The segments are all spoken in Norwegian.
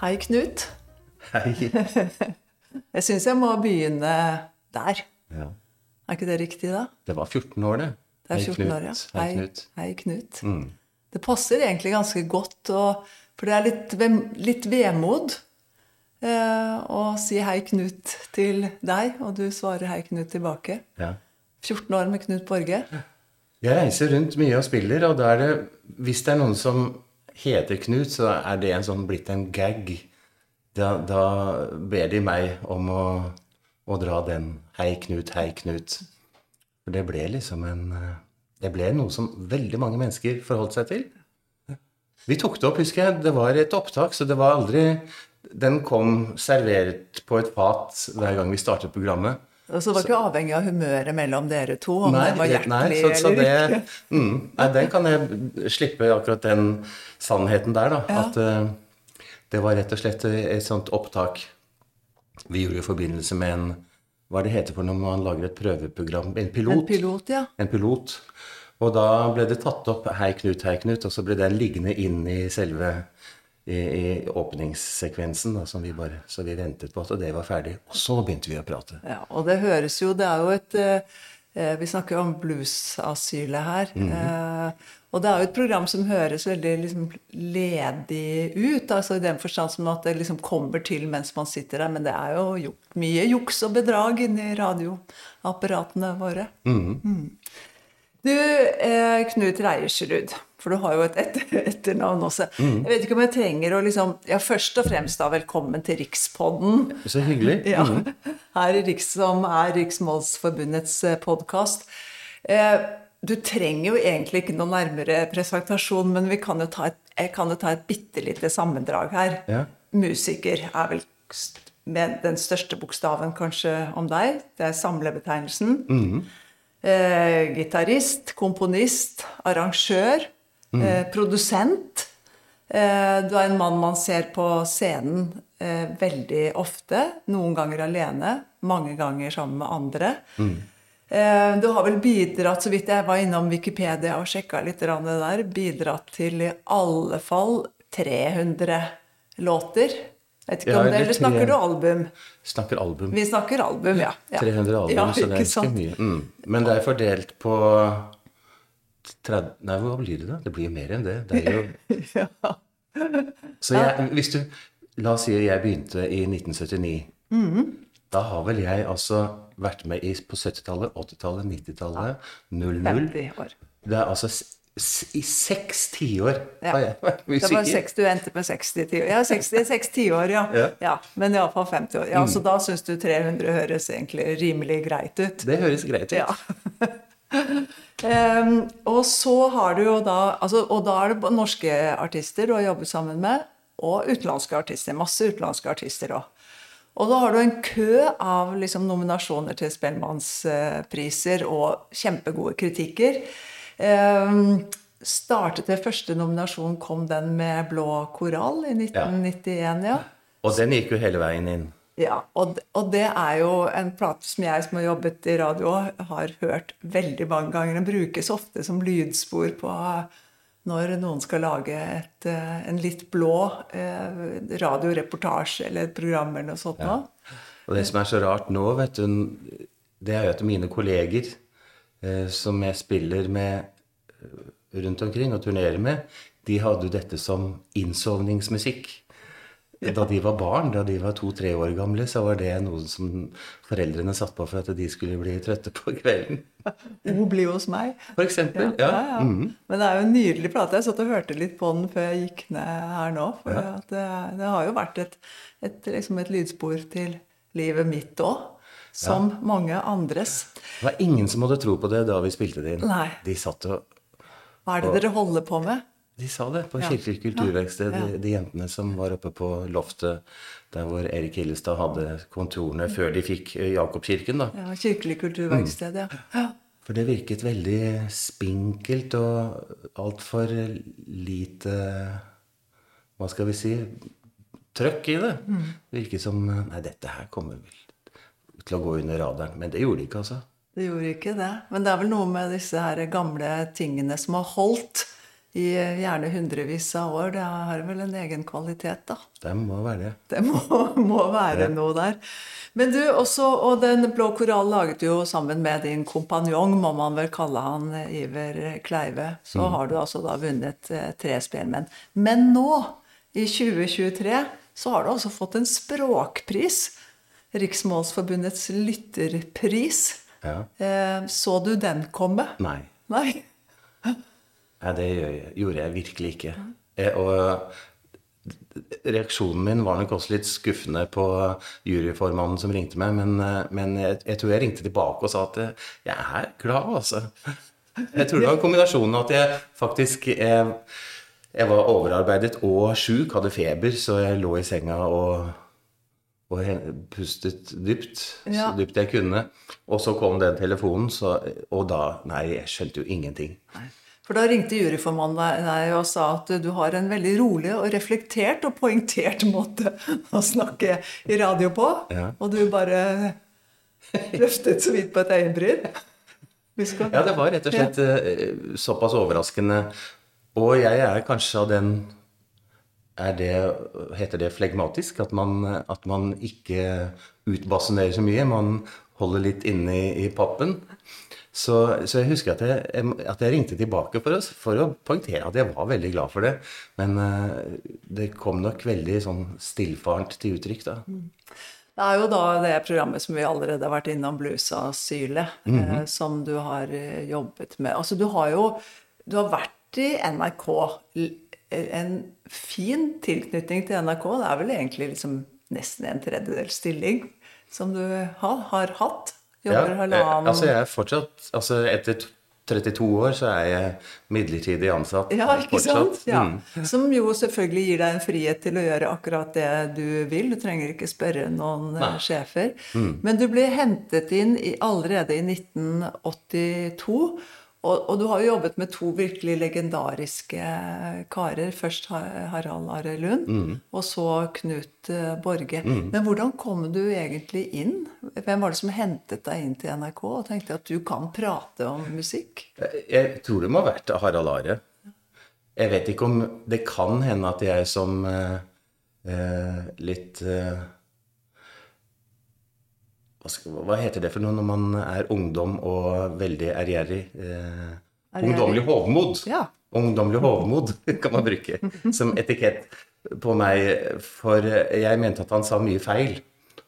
Hei, Knut. Hei. Jeg syns jeg må begynne der. Ja. Er ikke det riktig, da? Det var 14 år, det. Det Hei, 14 år, ja. Hei, Knut. Hei, Knut. Mm. Det passer egentlig ganske godt, og, for det er litt, litt vemod eh, å si hei, Knut til deg, og du svarer hei, Knut tilbake. Ja. 14 år med Knut Borge. Jeg reiser rundt mye og spiller, og da er det Hvis det er noen som heter Knut, så er det en sånn blitt en gag. Da, da ber de meg om å, å dra den Hei, Knut, hei, Knut. For det ble liksom en eh, Det ble noe som veldig mange mennesker forholdt seg til. Vi tok det opp, husker jeg. Det var et opptak, så det var aldri Den kom servert på et fat hver gang vi startet programmet. Så det var ikke avhengig av humøret mellom dere to, om det var hjertelig nei, så, så eller ikke. mm, nei, den kan jeg slippe akkurat den sannheten der, da. Ja. At uh, det var rett og slett et sånt opptak vi gjorde i forbindelse med en Hva er det heter for når man lager et prøveprogram? En pilot. En pilot, ja. En pilot. Og da ble det tatt opp 'Hei, Knut, hei, Knut', og så ble den liggende inn i selve i, i åpningssekvensen, da, som vi bare, så vi ventet på at det var ferdig. Og så begynte vi å prate. Ja, og det høres jo Det er jo et eh, Vi snakker jo om bluesasylet her. eh, og det er jo et program som høres veldig liksom, ledig ut. altså I den forstand som at det liksom kommer til mens man sitter der. Men det er jo gjort mye juks og bedrag inni radioapparatene våre. Mm. Du, eh, Knut Reiersrud, for du har jo et etter, etternavn også. Jeg vet ikke om jeg trenger å liksom Ja, først og fremst da velkommen til Rikspodden. Så hyggelig. Ja, her i Riks, som er Riksmålsforbundets podkast. Eh, du trenger jo egentlig ikke noe nærmere presentasjon, men vi kan jo ta et, jeg kan jo ta et bitte lite sammendrag her. Ja. Musiker er vel med den største bokstaven kanskje om deg. Det er samlebetegnelsen. Eh, Gitarist, komponist, arrangør, eh, produsent. Eh, du er en mann man ser på scenen eh, veldig ofte. Noen ganger alene, mange ganger sammen med andre. Mm. du har vel bidratt, så vidt jeg var innom Wikipedia og sjekka litt det der, bidratt til i alle fall 300 låter. Vet ikke Ja, om det, eller snakker du album? Snakker album. Vi snakker album, ja. ja. 300 album, Ja, så det er ikke mye. Mm. Men det er fordelt på 30, Nei, hva blir det, da? Det blir jo mer enn det. det er jo, så jeg, hvis du La oss si jeg begynte i 1979. Mhm. Da har vel jeg altså vært med i, på 70-tallet, 80-tallet, 90-tallet, 00 50 år. Det er altså i seks tiår Ja. har jeg vært Det var seks, du endte med 60 tiår. Ja, 60, 6 tiår, ja. Ja. Mm. ja. Men iallfall 50 år. Ja, Så da syns du 300 høres egentlig rimelig greit ut. Det høres greit ut. Ja. Em, og så har du jo da altså, Og da er det norske artister du har jobbet sammen med, og utenlandske artister. Masse utenlandske artister òg. Og da har du en kø av liksom, nominasjoner til Spellemannspriser og kjempegode kritikker. Um, startet det første nominasjonen, kom den med Blå korall i 1991, ja. Og den gikk jo hele veien inn. Ja, og, og det er jo en plate som jeg som har jobbet i radio, har hørt veldig mange ganger. Den brukes ofte som lydspor på når noen skal lage et, eh, en litt blå eh, radioreportasje eller et program eller noe sånt. Ja. Og det som er så rart nå, vet du, det er jo at mine kolleger eh, som jeg spiller med eh, rundt omkring og turnerer med, de hadde jo dette som innsovningsmusikk. Da de var barn, da de var to-tre år gamle, så var det noe som foreldrene satt på for at de skulle bli trøtte på kvelden. O bli hos meg. For eksempel. Ja, Ja. ja. Men det er jo en nydelig plate. Jeg satt og hørte litt på den før jeg gikk ned her nå. For at det, det har jo vært et, et, liksom et lydspor til livet mitt òg. Som mange andres. Det var ingen som hadde tro på det da vi spilte det inn. Nei. De satt og Hva er det dere holder på med? De sa det på Ja. Kirkelig kulturverksted, Ja. de, de jentene som var oppe på loftet der hvor Erik Hillestad hadde kontorene før de fikk Jakobkirken. da. Ja, Kirkelig kulturverksted, ja. ja. For det virket veldig spinkelt og altfor lite Hva skal vi si trøkk i det. Det virket som Nei, dette her kommer vel til å gå under radaren. Men det gjorde det ikke, altså. Det gjorde ikke det. Men det er vel noe med disse her gamle tingene som har holdt i gjerne hundrevis av år. Det har vel en egen kvalitet, da. Det må være det. Det må, må være Ja. noe der. Men du, også, og Den blå korall laget du jo sammen med din kompanjong, må man vel kalle han, Iver Kleive. Så har du altså da vunnet eh, tre spelmenn. Men nå, i 2023, så har du altså fått en språkpris. Riksmålsforbundets lytterpris. Ja. Eh, så du den komme? Nei. Nei? Nei, det gjorde jeg virkelig ikke. Jeg, Og reaksjonen min var nok også litt skuffende på juryformannen som ringte meg, men, eh, men jeg, jeg tror jeg ringte tilbake og sa at eh, jeg er glad, altså. Jeg tror det var en kombinasjon at jeg faktisk jeg, jeg var overarbeidet og sjuk, hadde feber, så jeg lå i senga og, og pustet dypt, Ja. så dypt jeg kunne. Og så kom den telefonen, så, og da Nei, jeg skjønte jo ingenting. For da ringte juryformannen deg- og sa at du har en veldig rolig og reflektert og poengtert måte å snakke i radio på. Ja. Og du bare løftet så vidt på et øyenbryn. Ja, det var rett og slett ja. såpass overraskende. Og jeg er kanskje av den er det, Heter det flegmatisk? At man, at man ikke utbasunerer så mye. Man holder litt inne i, i pappen. Så, så jeg husker at jeg, at jeg ringte tilbake for oss, for å poengtere at jeg var veldig glad for det. Men eh, det kom nok veldig sånn stillfarent til uttrykk, da. Det er jo da det programmet som vi allerede har vært innom, Bluesasylet, eh, som du har eh, jobbet med. Altså, du har jo du har vært i NRK. En fin tilknytning til NRK. Det er vel egentlig liksom nesten en tredjedels stilling som du har, har hatt. Jobber Ja, eh, halvannen altså jeg er fortsatt altså Etter 32 år så er jeg midlertidig ansatt. Ja, ikke sant? Ja. Mm. Som jo selvfølgelig gir deg en frihet til å gjøre akkurat det du vil. Du trenger ikke spørre noen Nei. sjefer. Mm. Men du ble hentet inn i, allerede i 1982. Og, og du har jo jobbet med to virkelig legendariske karer. Først Harald Are Lund, Mm. og så Knut Borge. Borge. Men hvordan kom du egentlig inn? Hvem var det som hentet deg inn til NRK og tenkte at du kan prate om musikk? Jeg tror det må ha vært Harald Are. Jeg vet ikke om Det kan hende at jeg som eh, eh, litt eh, hva, heter det for noe når man er ungdom og veldig ærgjerrig? Eh, ungdommelig hovmod. Ja. Ungdommelig hovmod kan man bruke som etikett på meg. For jeg mente at han sa mye feil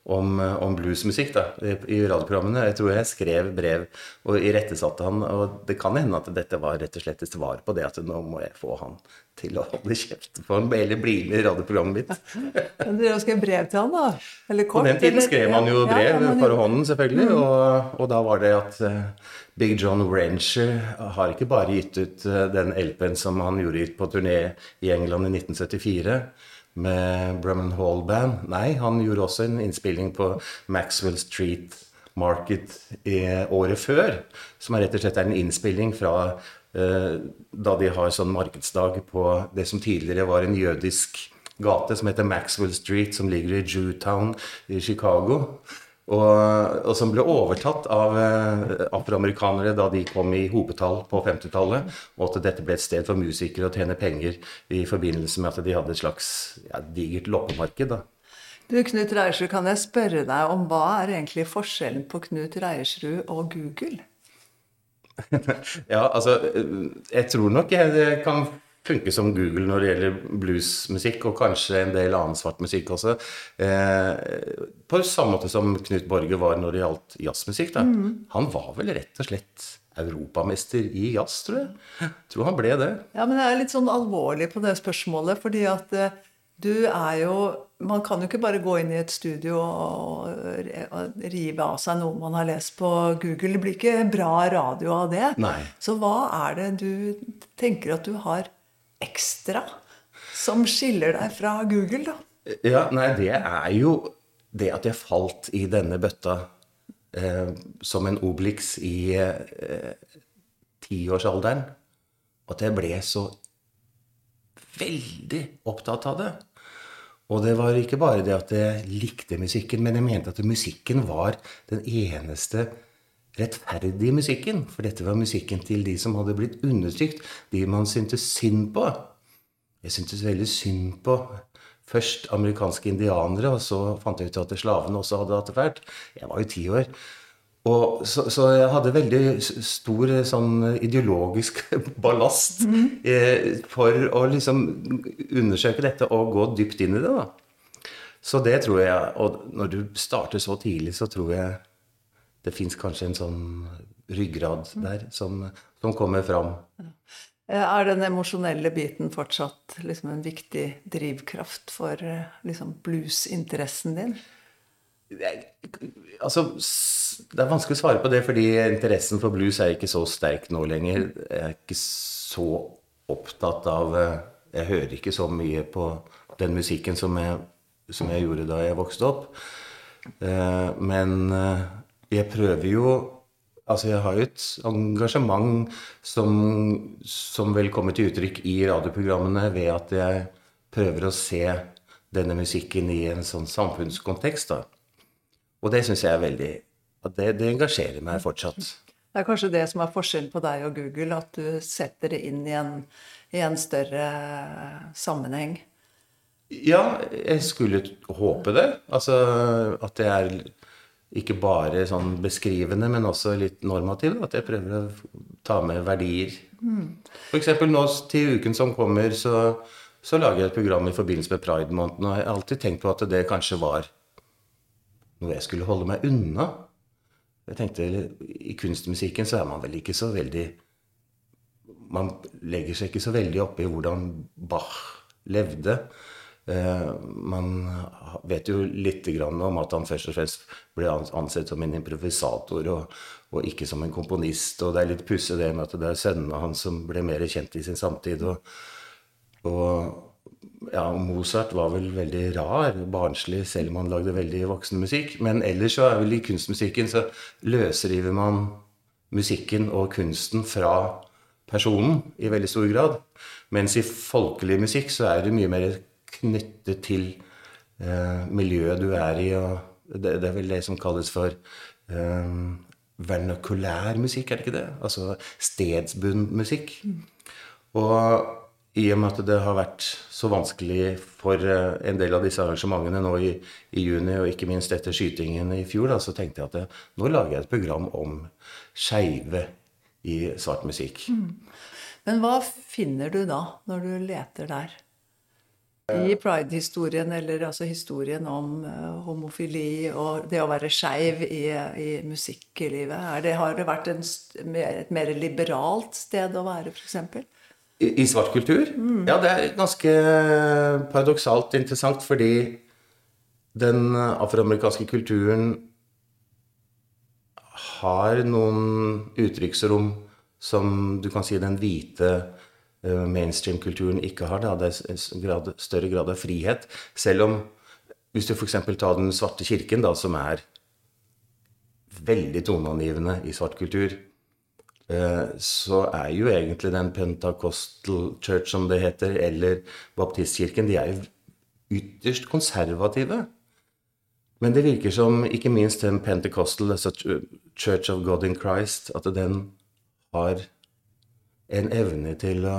om, om bluesmusikk da, i i radioprogrammene. Jeg tror jeg skrev brev og irettesatte han. Og det kan hende at dette var rett og slett et svar på det at nå må jeg få han til å holde kjeft. For han eller bli med i radioprogrammet mitt. Men dere skrev brev til han, da? Eller På den tiden skrev man jo brev ja, man for hånden, selvfølgelig. Og, og da var det at uh, Big John Ranger har ikke bare gitt ut uh, den LP-en som han gjorde ut på turné i England i 1974 med Brumman Hall Band. Nei, han gjorde også en innspilling på Maxwell Street Market i året før. Som er rett og slett er en innspilling fra eh, da de har sånn markedsdag på det som tidligere var en jødisk gate som heter Maxwell Street, som ligger i Jewtown i Chicago. Og, og som ble overtatt av eh, afroamerikanere da de kom i hopetall på 50-tallet. Og at dette ble et sted for musikere å tjene penger i forbindelse med at de hadde et slags ja, digert loppemarked. da. Du, Knut Reiersrud, kan jeg spørre deg om hva er egentlig forskjellen på Knut Reiersrud og Google? Ja, altså eh, Jeg tror nok jeg kan funke som Google når det gjelder bluesmusikk, og kanskje en del annen svart musikk også. Eh, på samme måte som Knut Borge var når det gjaldt jazzmusikk. da. Han var vel rett og slett europamester i jazz, tror jeg. Jeg tror han ble det. Ja, men jeg er litt sånn alvorlig på det spørsmålet, fordi at eh, du er jo Man kan jo ikke bare gå inn i et studio og, og rive av seg noe man har lest på Google. Det blir ikke bra radio av det. Nei. Så hva er det du tenker at du har ekstra som skiller deg fra Google, da? Ja, nei, det er jo det at jeg falt i denne bøtta eh, som en Obelix i eh, tiårsalderen. At jeg ble så veldig opptatt av det. Og det var ikke bare det at jeg likte musikken, men jeg mente at musikken var den eneste rettferdige musikken. For dette var musikken til de som hadde blitt undertrykt. De man syntes synd på. Jeg syntes veldig synd på først amerikanske indianere, og så fant jeg ut at slavene også hadde hatt det fælt. Jeg var jo ti år. Og så, så, jeg hadde veldig stor sånn ideologisk ballast mm. eh, for å liksom undersøke dette og gå dypt inn i det. da. Så det tror jeg Og når du starter så tidlig, så tror jeg det fins kanskje en sånn ryggrad der som, som kommer fram. Er den emosjonelle biten fortsatt liksom en viktig drivkraft for liksom bluesinteressen din? Altså, det er vanskelig å svare på det, fordi interessen for blues er ikke så sterk nå lenger. Jeg er ikke så opptatt av Jeg hører ikke så mye på den musikken som jeg som jeg gjorde da jeg vokste opp. Eh, men eh, jeg prøver jo Altså, jeg har jo et engasjement som, som vel kommer til uttrykk i radioprogrammene ved at jeg prøver å se denne musikken i en sånn samfunnskontekst. da. Og det syns jeg er veldig det, det, engasjerer meg fortsatt. Det er kanskje det som er forskjellen på deg og Google, at du setter det inn i en, i en større sammenheng. Ja, jeg skulle håpe det. Altså at det er ikke bare sånn beskrivende, men også litt normativ. At jeg prøver å ta med verdier. Mm. F.eks. nå til uken som kommer, så, så, lager jeg et program i forbindelse med Pride-måneden. Og jeg har alltid tenkt på at det kanskje var noe jeg skulle holde meg unna. Jeg tenkte, I kunstmusikken så er man vel ikke så veldig Man legger seg ikke så veldig opp i hvordan Bach levde. Eh, man vet jo litt om at han først og fremst ble ansett som en improvisator og, og ikke som en komponist. Og det er litt pussig det med at det er sønnene hans som ble mer kjent i sin samtid. Og, og ja, Mozart var vel veldig rar, barnslig, selv om han lagde veldig voksenmusikk. Men ellers så er vel i kunstmusikken så løsriver man musikken og kunsten fra personen i veldig stor grad. Mens i folkelig musikk så er det mye mer knyttet til eh, miljøet du er i. det, det, er vel det som kalles for eh, vernakulær musikk, er det ikke det? Altså stedsbunden musikk. Mm. Og i og med at det har vært så vanskelig for eh, en del av disse arrangementene nå i, i juni, og ikke minst etter skytingen i fjor, da, så tenkte jeg at jeg, nå lager jeg et program om skeive i svart musikk. Mm. Men hva finner du da, når du leter der? I pride-historien, eller altså historien om uh, homofili og det å være skeiv i, i musikklivet? Det, har det vært en, et mer liberalt sted å være, f.eks.? I, I svart kultur? Mm. Ja, det er ganske paradoksalt interessant, fordi den afroamerikanske kulturen har noen uttrykksrom som du kan si den hvite Eh, mainstream-kulturen ikke har. Da. Det er større grad av frihet. Selv om hvis du f.eks. tar Den svarte kirken, da, som er veldig toneangivende i svart kultur, eh, så er jo egentlig den Pentacostal Church, som det heter, eller baptistkirken, de er jo ytterst konservative. Men det virker som ikke minst den Pentecostal, altså Church of God in Christ, at den har en evne til å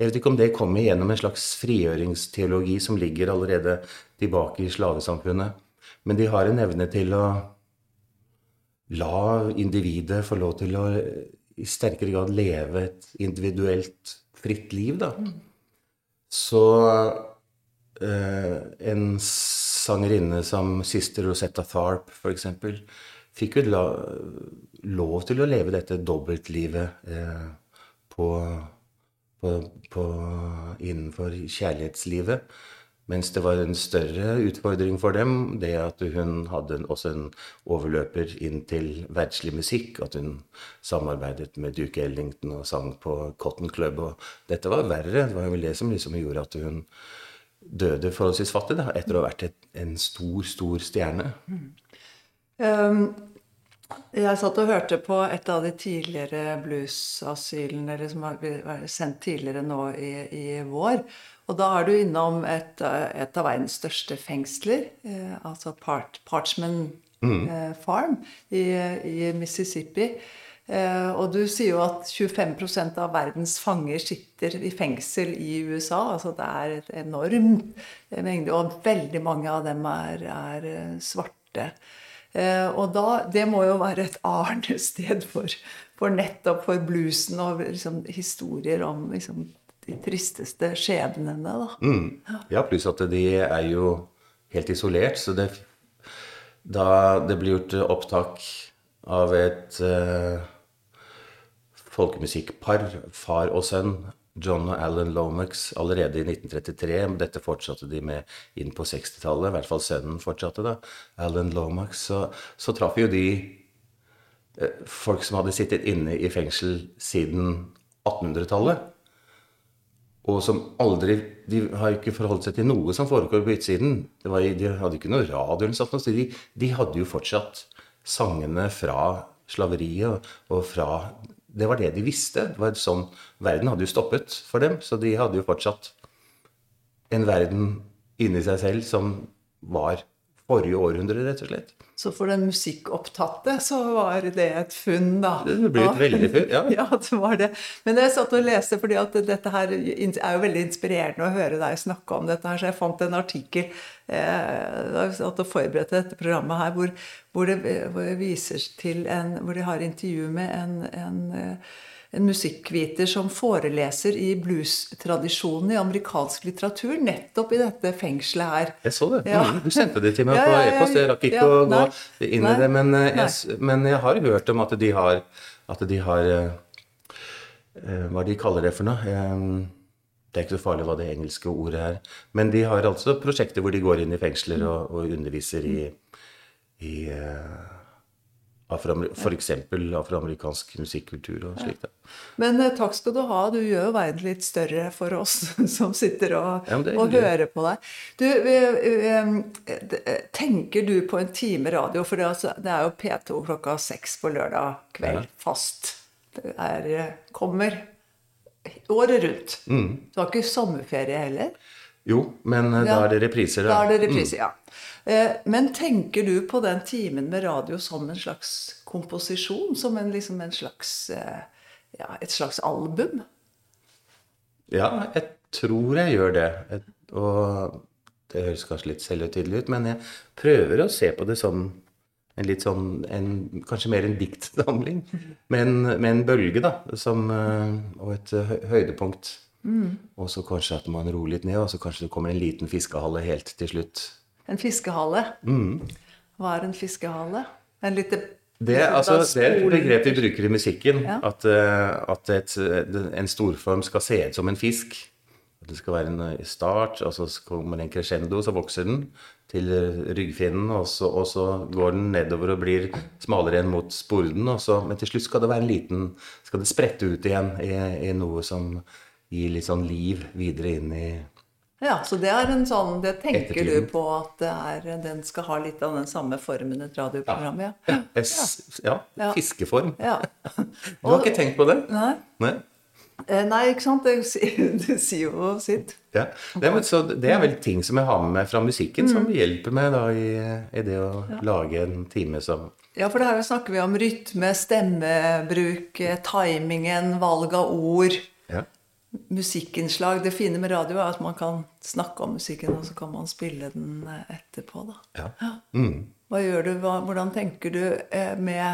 Jeg vet ikke om det kommer gjennom en slags frigjøringsteologi som ligger allerede tilbake i slavesamfunnet. Men de har en evne til å la individet få lov til å i sterkere grad leve et individuelt, fritt liv, da. Så eh, en sangerinne som Sister Rosetta Tharp, f.eks., fikk jo la, lov til å leve dette dobbeltlivet. Eh, på, på, på, innenfor kjærlighetslivet. Mens det var en større utfordring for dem det at hun hadde også en overløper inn til verdslig musikk. At hun samarbeidet med Duke Ellington og sang på Cotton Club. Og dette var verre. Det var vel det som liksom gjorde at hun døde forholdsvis fattig da, etter å ha vært et, en stor, stor stjerne. Mm. Um, jeg satt og hørte på et av de tidligere bluesasylene som har sendt tidligere nå i, i, vår. Og da er du innom et, et av verdens største fengsler, eh, altså Part, Parchman eh, Farm i, i Mississippi. Eh, og du sier jo at 25% av verdens fanger sitter i fengsel i USA. Altså det er et enormt mengde, og veldig mange av dem er, er eh, svarte. Eh, og da, det må jo være et arnested for, for nettopp for bluesen og liksom, historier om liksom, de tristeste skjebnene. Da. Mm. Ja, pluss at de er jo helt isolert. Så det, da det blir gjort opptak av et uh, folkemusikkpar, far og sønn, John og Alan Lomax, allerede i 1933. Dette fortsatte de med inn på 60-tallet. I hvert fall sønnen fortsatte da. Alan Lomax. Så, så traff jo de eh, folk som hadde sittet inne i fengsel siden 1800-tallet. Og som aldri De har ikke forholdt seg til noe som foregår på utsiden. Var, de hadde ikke noe radio eller sånt. Så de, de hadde jo fortsatt sangene fra slaveriet og fra det var det de visste. Det var sånn, Verden hadde jo stoppet for dem, så de hadde jo fortsatt en verden inni seg selv som var forrige århundre, rett og slett. Så for den musikkopptatte så var det et funn, da. Det ble et veldig funn, ja. ja, det var det. Men jeg satt og leste, fordi at dette her er jo veldig inspirerende å høre deg snakke om dette her, så jeg fant en artikkel eh, da jeg satt og forberedte dette programmet her, hvor, hvor, det, hvor, viser til en, hvor de har intervju med en, en eh, en musikkviter som foreleser i blues-tradisjonen i amerikansk litteratur, nettopp i dette fengselet her. Jeg så det. Ja. Mm, du sendte det til meg på e-post. Jeg rakk ikke å gå inn i det. Men eh, jeg, men jeg, har hørt om at de har, at de har uh, Hva de kaller det for noe? Um, det er ikke så farlig hva det engelske ordet er. Men de har altså prosjekter hvor de går inn i fengsler og, og underviser i, i uh, F.eks. afroamerikansk musikkultur og slikt. Ja. Men eh, takk skal du ha. Du gjør jo verden litt større for oss som sitter og, ja, og hører på deg. Du, eh, eh, tenker du på en time radio? For det, altså, det er jo P2 klokka seks på lørdag kveld ja. fast. Det er, kommer året rundt. Mm. Du har ikke sommerferie heller? Jo, men da er det repriser. Da, da er det repriser, mm. ja. Eh, men tenker du på den timen med radio som en slags komposisjon? Som en, liksom en slags, eh, ja, et slags album? Ja, jeg tror jeg gjør det. Og det høres kanskje litt selvhøytidelig ut, men jeg prøver å se på det som en litt sånn en, Kanskje mer en diktsamling. Med en, med en bølge, da. Som, eh, og et høydepunkt. Mm. Og så kanskje at man roer litt ned, og så kanskje det kommer en liten fiskehale helt til slutt. En fiskehale. Mm. Hva er en fiskehale? En lite det, altså, det, er et begrep vi bruker i musikken. Ja. At, eh, at et, en storform skal se ut som en fisk. Det skal være en eh, start, og så kommer en crescendo, så vokser den til ryggfinnen. Og så, og så går den nedover og blir smalere igjen mot sporden. men til slutt skal det være en liten Skal det sprette ut igjen i, i noe som gir litt sånn liv videre inn i ja, så det er en sånn, det tenker du på at er, den skal ha litt av den samme formen et radioprogram? Ja. Ja. ja. ja. Fiskeform. Ja. Du har ikke tenkt på det? Nei. Nei, eh, Nei ikke sant? Det, det sier jo sitt. Ja. Det, så det er vel ting som jeg har med meg fra musikken, mm. som hjelper meg da i, i det å lage en time som ja, for her snakker vi om rytme, stemmebruk, eh, timingen, valg av ord. Musikkinnslag. Det fine med radio er at man kan snakke om musikken, og så kan man spille den eh, etterpå. Da. Ja. Mm. Hva gjør du, hva, Hvordan tenker du eh, med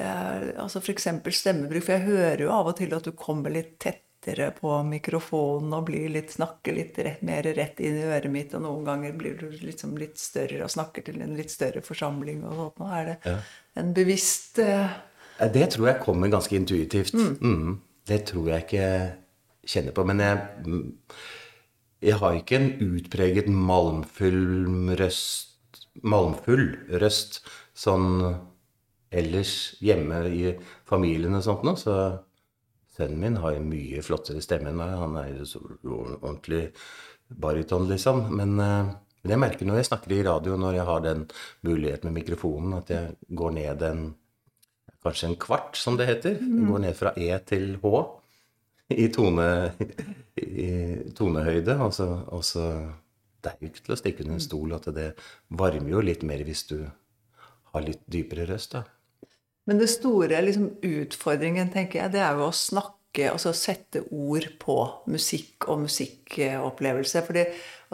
eh, altså f.eks. stemmebruk? For jeg hører jo av og til at du kommer litt tettere på mikrofonen og blir litt, snakker litt rett, mer rett inn i øret mitt, og noen ganger blir du liksom litt større og snakker til en litt større forsamling. og sånt. Nå er det ja. en bevisst eh... Det tror jeg kommer ganske intuitivt. Mm. Mm. Det tror jeg ikke kjenner på. Men jeg, jeg har ikke en utpreget malmfull røst, malmfull røst sånn ellers hjemme i familien og sånt noe. Så sønnen min har en mye flottere stemme enn meg. Han er så ordentlig baryton, liksom. Men, men, jeg merker når jeg snakker i radio, når jeg har den muligheten med mikrofonen, at jeg går ned en Kanskje en kvart, som det heter. Mm. Går ned fra E til H i, tone, i tonehøyde. Og så, og så Det er jo ikke til å stikke under en stol at det varmer jo litt mer hvis du har litt dypere røst, da. Men det store liksom, utfordringen, tenker jeg, det er jo å snakke, altså sette ord på musikk og musikkopplevelse. Fordi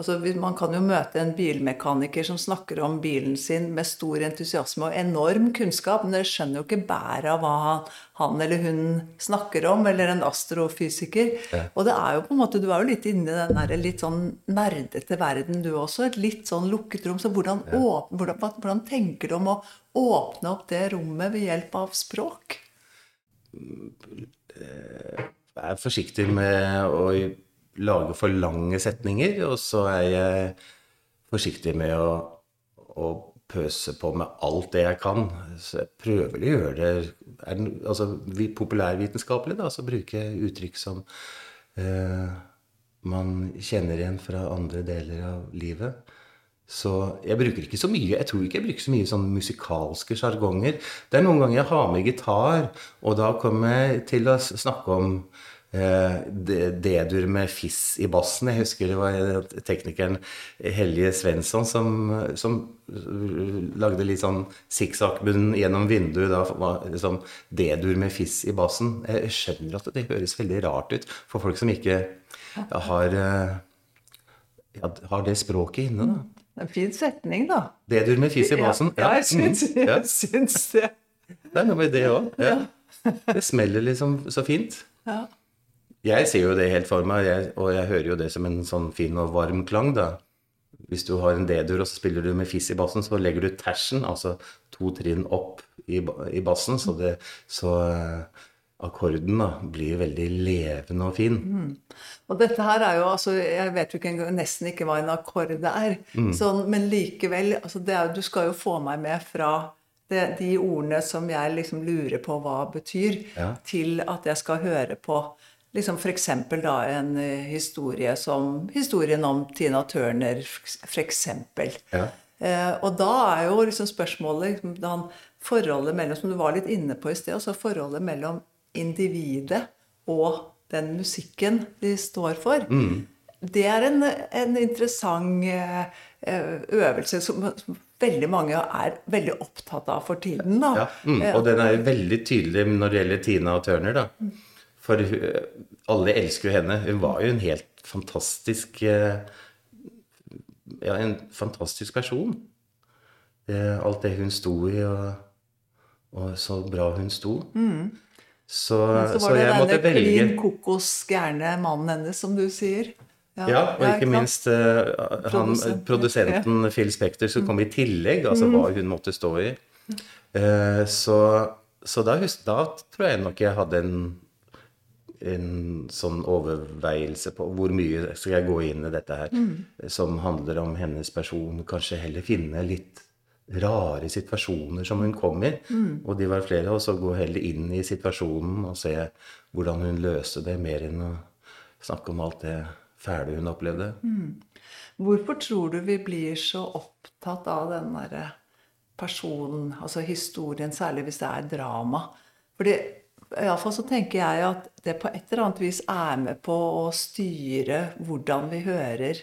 altså, man kan jo møte en bilmekaniker som snakker om bilen sin med stor entusiasme og enorm kunnskap, men dere skjønner jo ikke bæret av hva han, han, eller hun snakker om, eller en astrofysiker. Ja. Og det er jo på en måte, du er jo litt inne i den der litt sånn nerdete verden, du også. Et litt sånn lukket rom. Så hvordan, ja. åpne, hvordan, hvordan tenker du om å åpne opp det rommet ved hjelp av språk? Jeg er forsiktig med å lage for lange setninger, og så er jeg forsiktig med å, å pøse på med alt det jeg kan. Så jeg prøver å gjøre det er, altså, Populærvitenskapelig, da, så bruker jeg uttrykk som eh, man kjenner igjen fra andre deler av livet. Så jeg bruker ikke så mye jeg tror ikke jeg bruker så mye sånn musikalske sjargonger. Det er noen ganger jeg har med gitar, og da kommer jeg til å snakke om D-dur med fiss i bassen. Jeg husker det var teknikeren Helje Svensson som, som lagde litt sånn sikksakk-bunn gjennom vinduet. Da var liksom D-dur med fiss i bassen. Jeg skjønner at det høres veldig rart ut for folk som ikke har, ja, har det språket inne. da. En fin setning, da. D-dur med fiss i basen. Ja, ja jeg syns, mm, jeg syns det. Det er noe med det òg. Ja. Det smeller liksom så fint. Ja. Jeg ser jo det helt for meg, og jeg hører jo det som en sånn fin og varm klang, da. Hvis du har en D-dur og så spiller du med fiss i bassen, så legger du tersen, altså to trinn opp i, i bassen, så, det, så akkorden da, blir veldig levende og fin. Mm. Og dette her er jo altså, Jeg vet jo ikke nesten ikke hva en akkord er. Mm. Sånn, men likevel altså er, Du skal jo få meg med fra det, de ordene som jeg liksom lurer på hva betyr, ja. til at jeg skal høre på liksom f.eks. da en uh, historie som historien om Tina Turner, f.eks. Ja. Eh, og da er jo liksom spørsmålet liksom, forholdet mellom, som du var litt inne på i sted, altså forholdet mellom individet og den musikken de står for. Mm. Det er en, en interessant eh, øvelse som, veldig mange er veldig opptatt av for tiden. Da. Ja, mm, og den er veldig tydelig når det gjelder Tina og Turner. da. For alle elsker jo henne. Hun var jo en helt fantastisk eh, Ja, en fantastisk person. Alt det hun sto i, og, og så bra hun sto. Mm. Så, så, så jeg måtte velge så var det denne klin kokos gærne mannen hennes, som du sier. Ja, ja og ikke, ja, minst uh, han, produsenten ja. Phil Spector som kom i tillegg, altså mm. hva hun måtte stå i. Uh, så, så da, da, tror jeg nok jeg hadde en, en sånn overveielse på hvor mye skal jeg gå inn i dette her, mm. som handler om hennes person. Kanskje heller finne litt rare situasjoner som hun kom i. Mm. Og de var flere. Og så gå heller inn i situasjonen og se hvordan hun løste det, mer enn å snakke om alt det fæle hun opplevde. Mm. Hvorfor tror du vi blir så opptatt av den derre personen, altså historien, særlig hvis det er drama? Fordi Iallfall så tenker jeg at det på et eller annet vis er med på å styre hvordan vi hører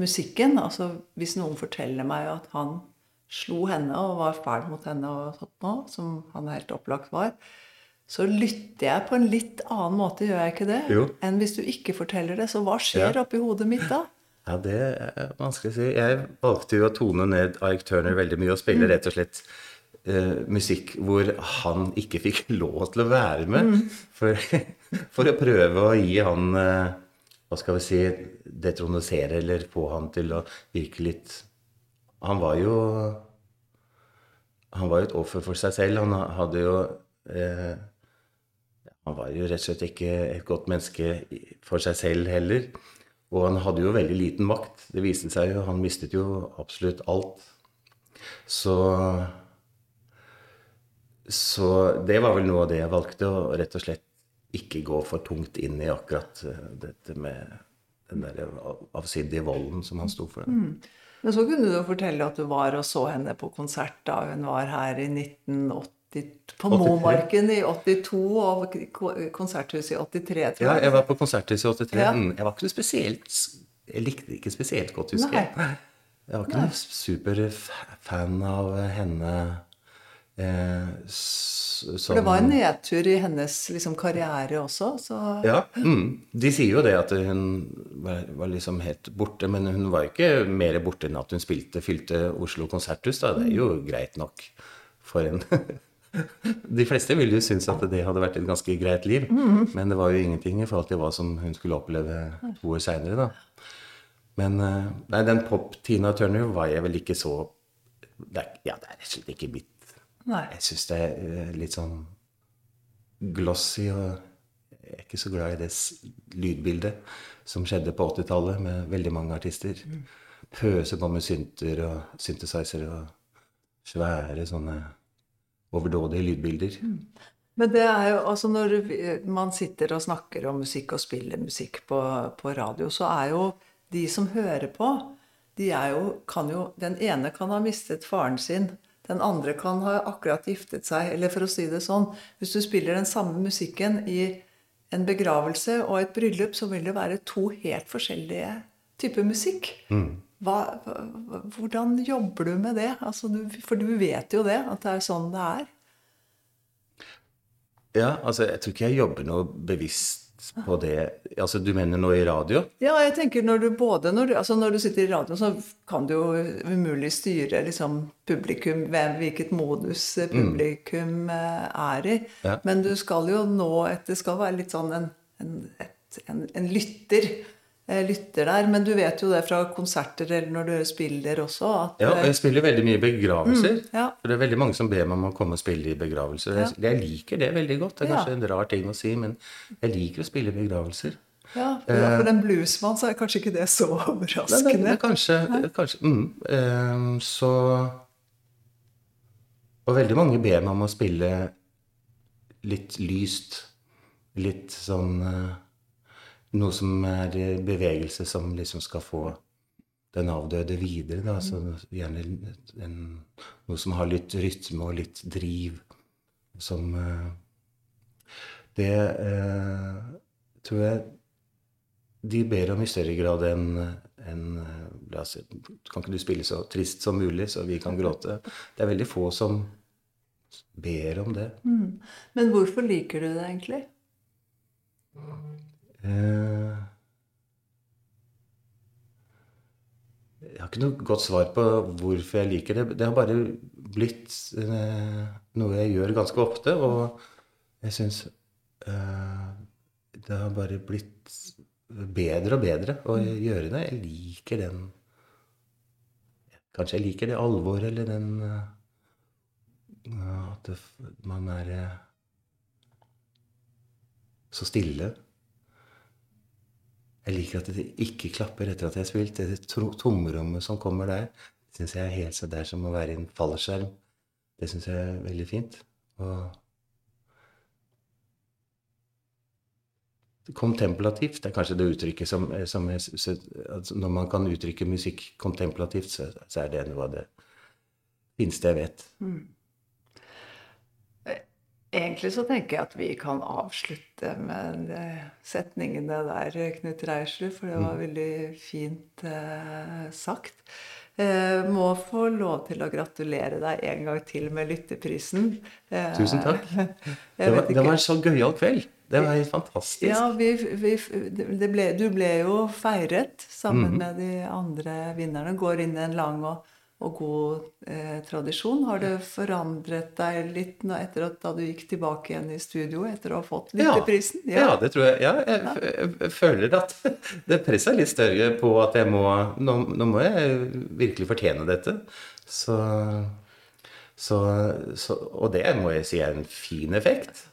musikken. Altså hvis noen forteller meg at han slo henne og var fæl mot henne, og sånt nå, som han helt opplagt var, så lytter jeg på en litt annen måte, gjør jeg ikke det? Jo. Enn hvis du ikke forteller det. Så hva skjer ja. oppi hodet mitt da? Ja, det er vanskelig å si. Jeg valgte jo å tone ned Ike Turner veldig mye og spille mm. rett og slett uh, musikk hvor han ikke fikk lov til å være med. Mm. For, for, å prøve å gi han uh, Hva skal vi si Detronisere eller få han til å virke litt han var jo Han var jo et offer for seg selv. Han hadde jo uh, Han var jo rett og slett ikke et godt menneske for seg selv heller. Og han hadde jo veldig liten makt. Det viste seg jo. Han mistet jo absolutt alt. Så Så det var vel noe av det jeg valgte, å rett og slett ikke gå for tungt inn i akkurat eh, dette med den der avsidige volden som han sto for. Mm. Men så kunne du jo fortelle at du var og så henne på konsert da hun var her i 1980, på Momarken i 82 og Konserthuset i 83, tror jeg. Ja, jeg var på Konserthuset i 83. Ja. Mm, jeg var ikke noe spesielt Jeg likte ikke spesielt godt, husker jeg. Jeg var ikke noen superfan av henne Eh, s- For det var en nedtur i hennes liksom, karriere også, så Ja. Mm. De sier jo det at hun var, var liksom helt borte, men hun var ikke mer borte enn at hun spilte, fylte Oslo konserthus. da. Det er jo greit nok for en De fleste ville jo synes at det hadde vært et ganske greit liv, men det var jo ingenting i forhold til hva som hun skulle oppleve to år seinere, da. Men eh, nei, den pop-Tina Turner var jeg vel ikke så det er, Ja, det er rett og slett ikke mitt Nei. jeg syns det er litt sånn glossy, og jeg er ikke så glad i det lydbildet som skjedde på 80-tallet med veldig mange artister. Pøse på med synter og synthesizer og svære sånne overdådige lydbilder. Men det er jo, altså når man sitter og snakker om musikk og spiller musikk på, på radio, så er jo de som hører på, de er jo, kan jo Den ene kan ha mistet faren sin. Den andre kan ha akkurat giftet seg. Eller for å si det sånn Hvis du spiller den samme musikken i en begravelse og et bryllup, så vil det være to helt forskjellige typer musikk. Mm. hva- hvordan jobber du med det? Altså, du, for du vet jo det, at det er sånn det er. Ja, altså, jeg tror ikke jeg jobber noe bevisst på det. Altså, du mener nå i radio? Ja, jeg tenker når du både når du, altså når du sitter i radio, så kan du jo umulig styre liksom publikum, hvem, hvilket modus eh, publikum mm. er i. Ja. Men du skal jo nå et, Det skal være litt sånn en, en, et, en, en lytter. Eh, Lytter der. Men du vet jo det fra konserter eller når du spiller også, at Ja, og eh, jeg spiller veldig mye begravelser. ja. For det er veldig mange som ber meg om å komme og spille i begravelser. Jeg, jeg liker det veldig godt. Det er Ja. kanskje en rar ting å si, men jeg liker å spille i begravelser. ja, for, for en bluesmann så er kanskje ikke det så Nei, det, overraskende. det kanskje, kanskje mm, ehm, Så Og veldig mange ber meg om å spille litt lyst. Litt sånn eh, Noe som er i bevegelse som liksom skal få den avdøde videre. Da. Så gjerne en, noe som har litt rytme og litt driv. Som eh, Det eh, tror jeg de ber om i større grad enn enn, eh, Kan ikke du spille så trist som mulig, så vi kan gråte? Det er veldig få som ber om det. Men hvorfor liker du det egentlig? Eh, Jeg har ikke noe godt svar på hvorfor jeg liker det. Det har bare blitt eh, noe jeg gjør ganske ofte, og jeg syns eh, det har bare blitt bedre og bedre å gjøre det. Jeg liker den Kanskje jeg liker det alvoret eller den At det, man er så stille. Jeg liker at det ikke klapper etter at jeg har spilt. Det tomrommet som kommer der, syns jeg er helt så der som å være i en fallskjerm. Det syns jeg er veldig fint. Og Kontemplativt er kanskje det uttrykket som, som jeg, altså Når man kan uttrykke musikk kontemplativt, så, så er det noe av det fineste jeg vet. Egentlig så tenker jeg at vi kan avslutte med de setningene der, Knut Reiersrud, for det var veldig fint eh, sagt. Eh, må få lov til å gratulere deg en gang til med lytteprisen. Eh, Tusen takk. Det var, det var en så gøyal kveld. Det var helt fantastisk. Ja, vi, vi, det ble, du ble jo feiret sammen med de andre vinnerne. Går inn i en lang og, og god eh, tradisjon. Har det forandret deg litt nå etter at da du gikk tilbake igjen i studio etter å ha fått lytteprisen? Ja. det tror jeg. Ja, jeg, jeg føler at det presset er litt større på at jeg må Nå, nå må jeg virkelig fortjene dette. Så, så, så Og det må jeg si er en fin effekt.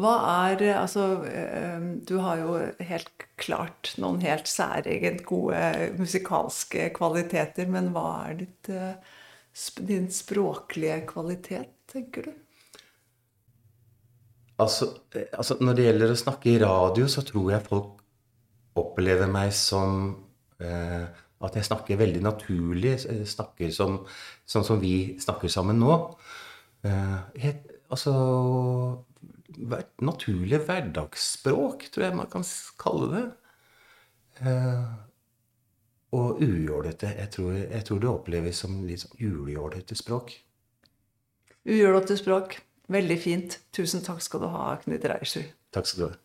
Hva er eh, Altså, eh, du har jo helt klart noen helt særegent gode musikalske kvaliteter, men hva er ditt, eh, din språklige kvalitet, tenker du? Altså, eh, altså, når det gjelder å snakke i radio, så tror jeg folk opplever meg som eh, At jeg snakker veldig naturlig. eh, Snakker som, sånn som vi snakker sammen nå. Eh, helt, altså hver, Naturlig hverdagsspråk, tror jeg man kan kalle det. Eh, og ujålete. Jeg tror, jeg tror det oppleves som litt sånn julejålete språk. Ujålete språk. Veldig fint. Tusen takk skal du ha, Knut Reiersrud. Takk skal du ha.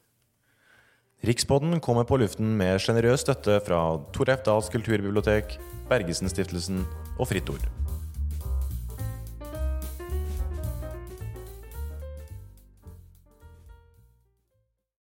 Rikspodden kommer på luften med sjenerøs støtte fra Tor F. Dahls kulturbibliotek, Bergesen-stiftelsen og Fritt Ord.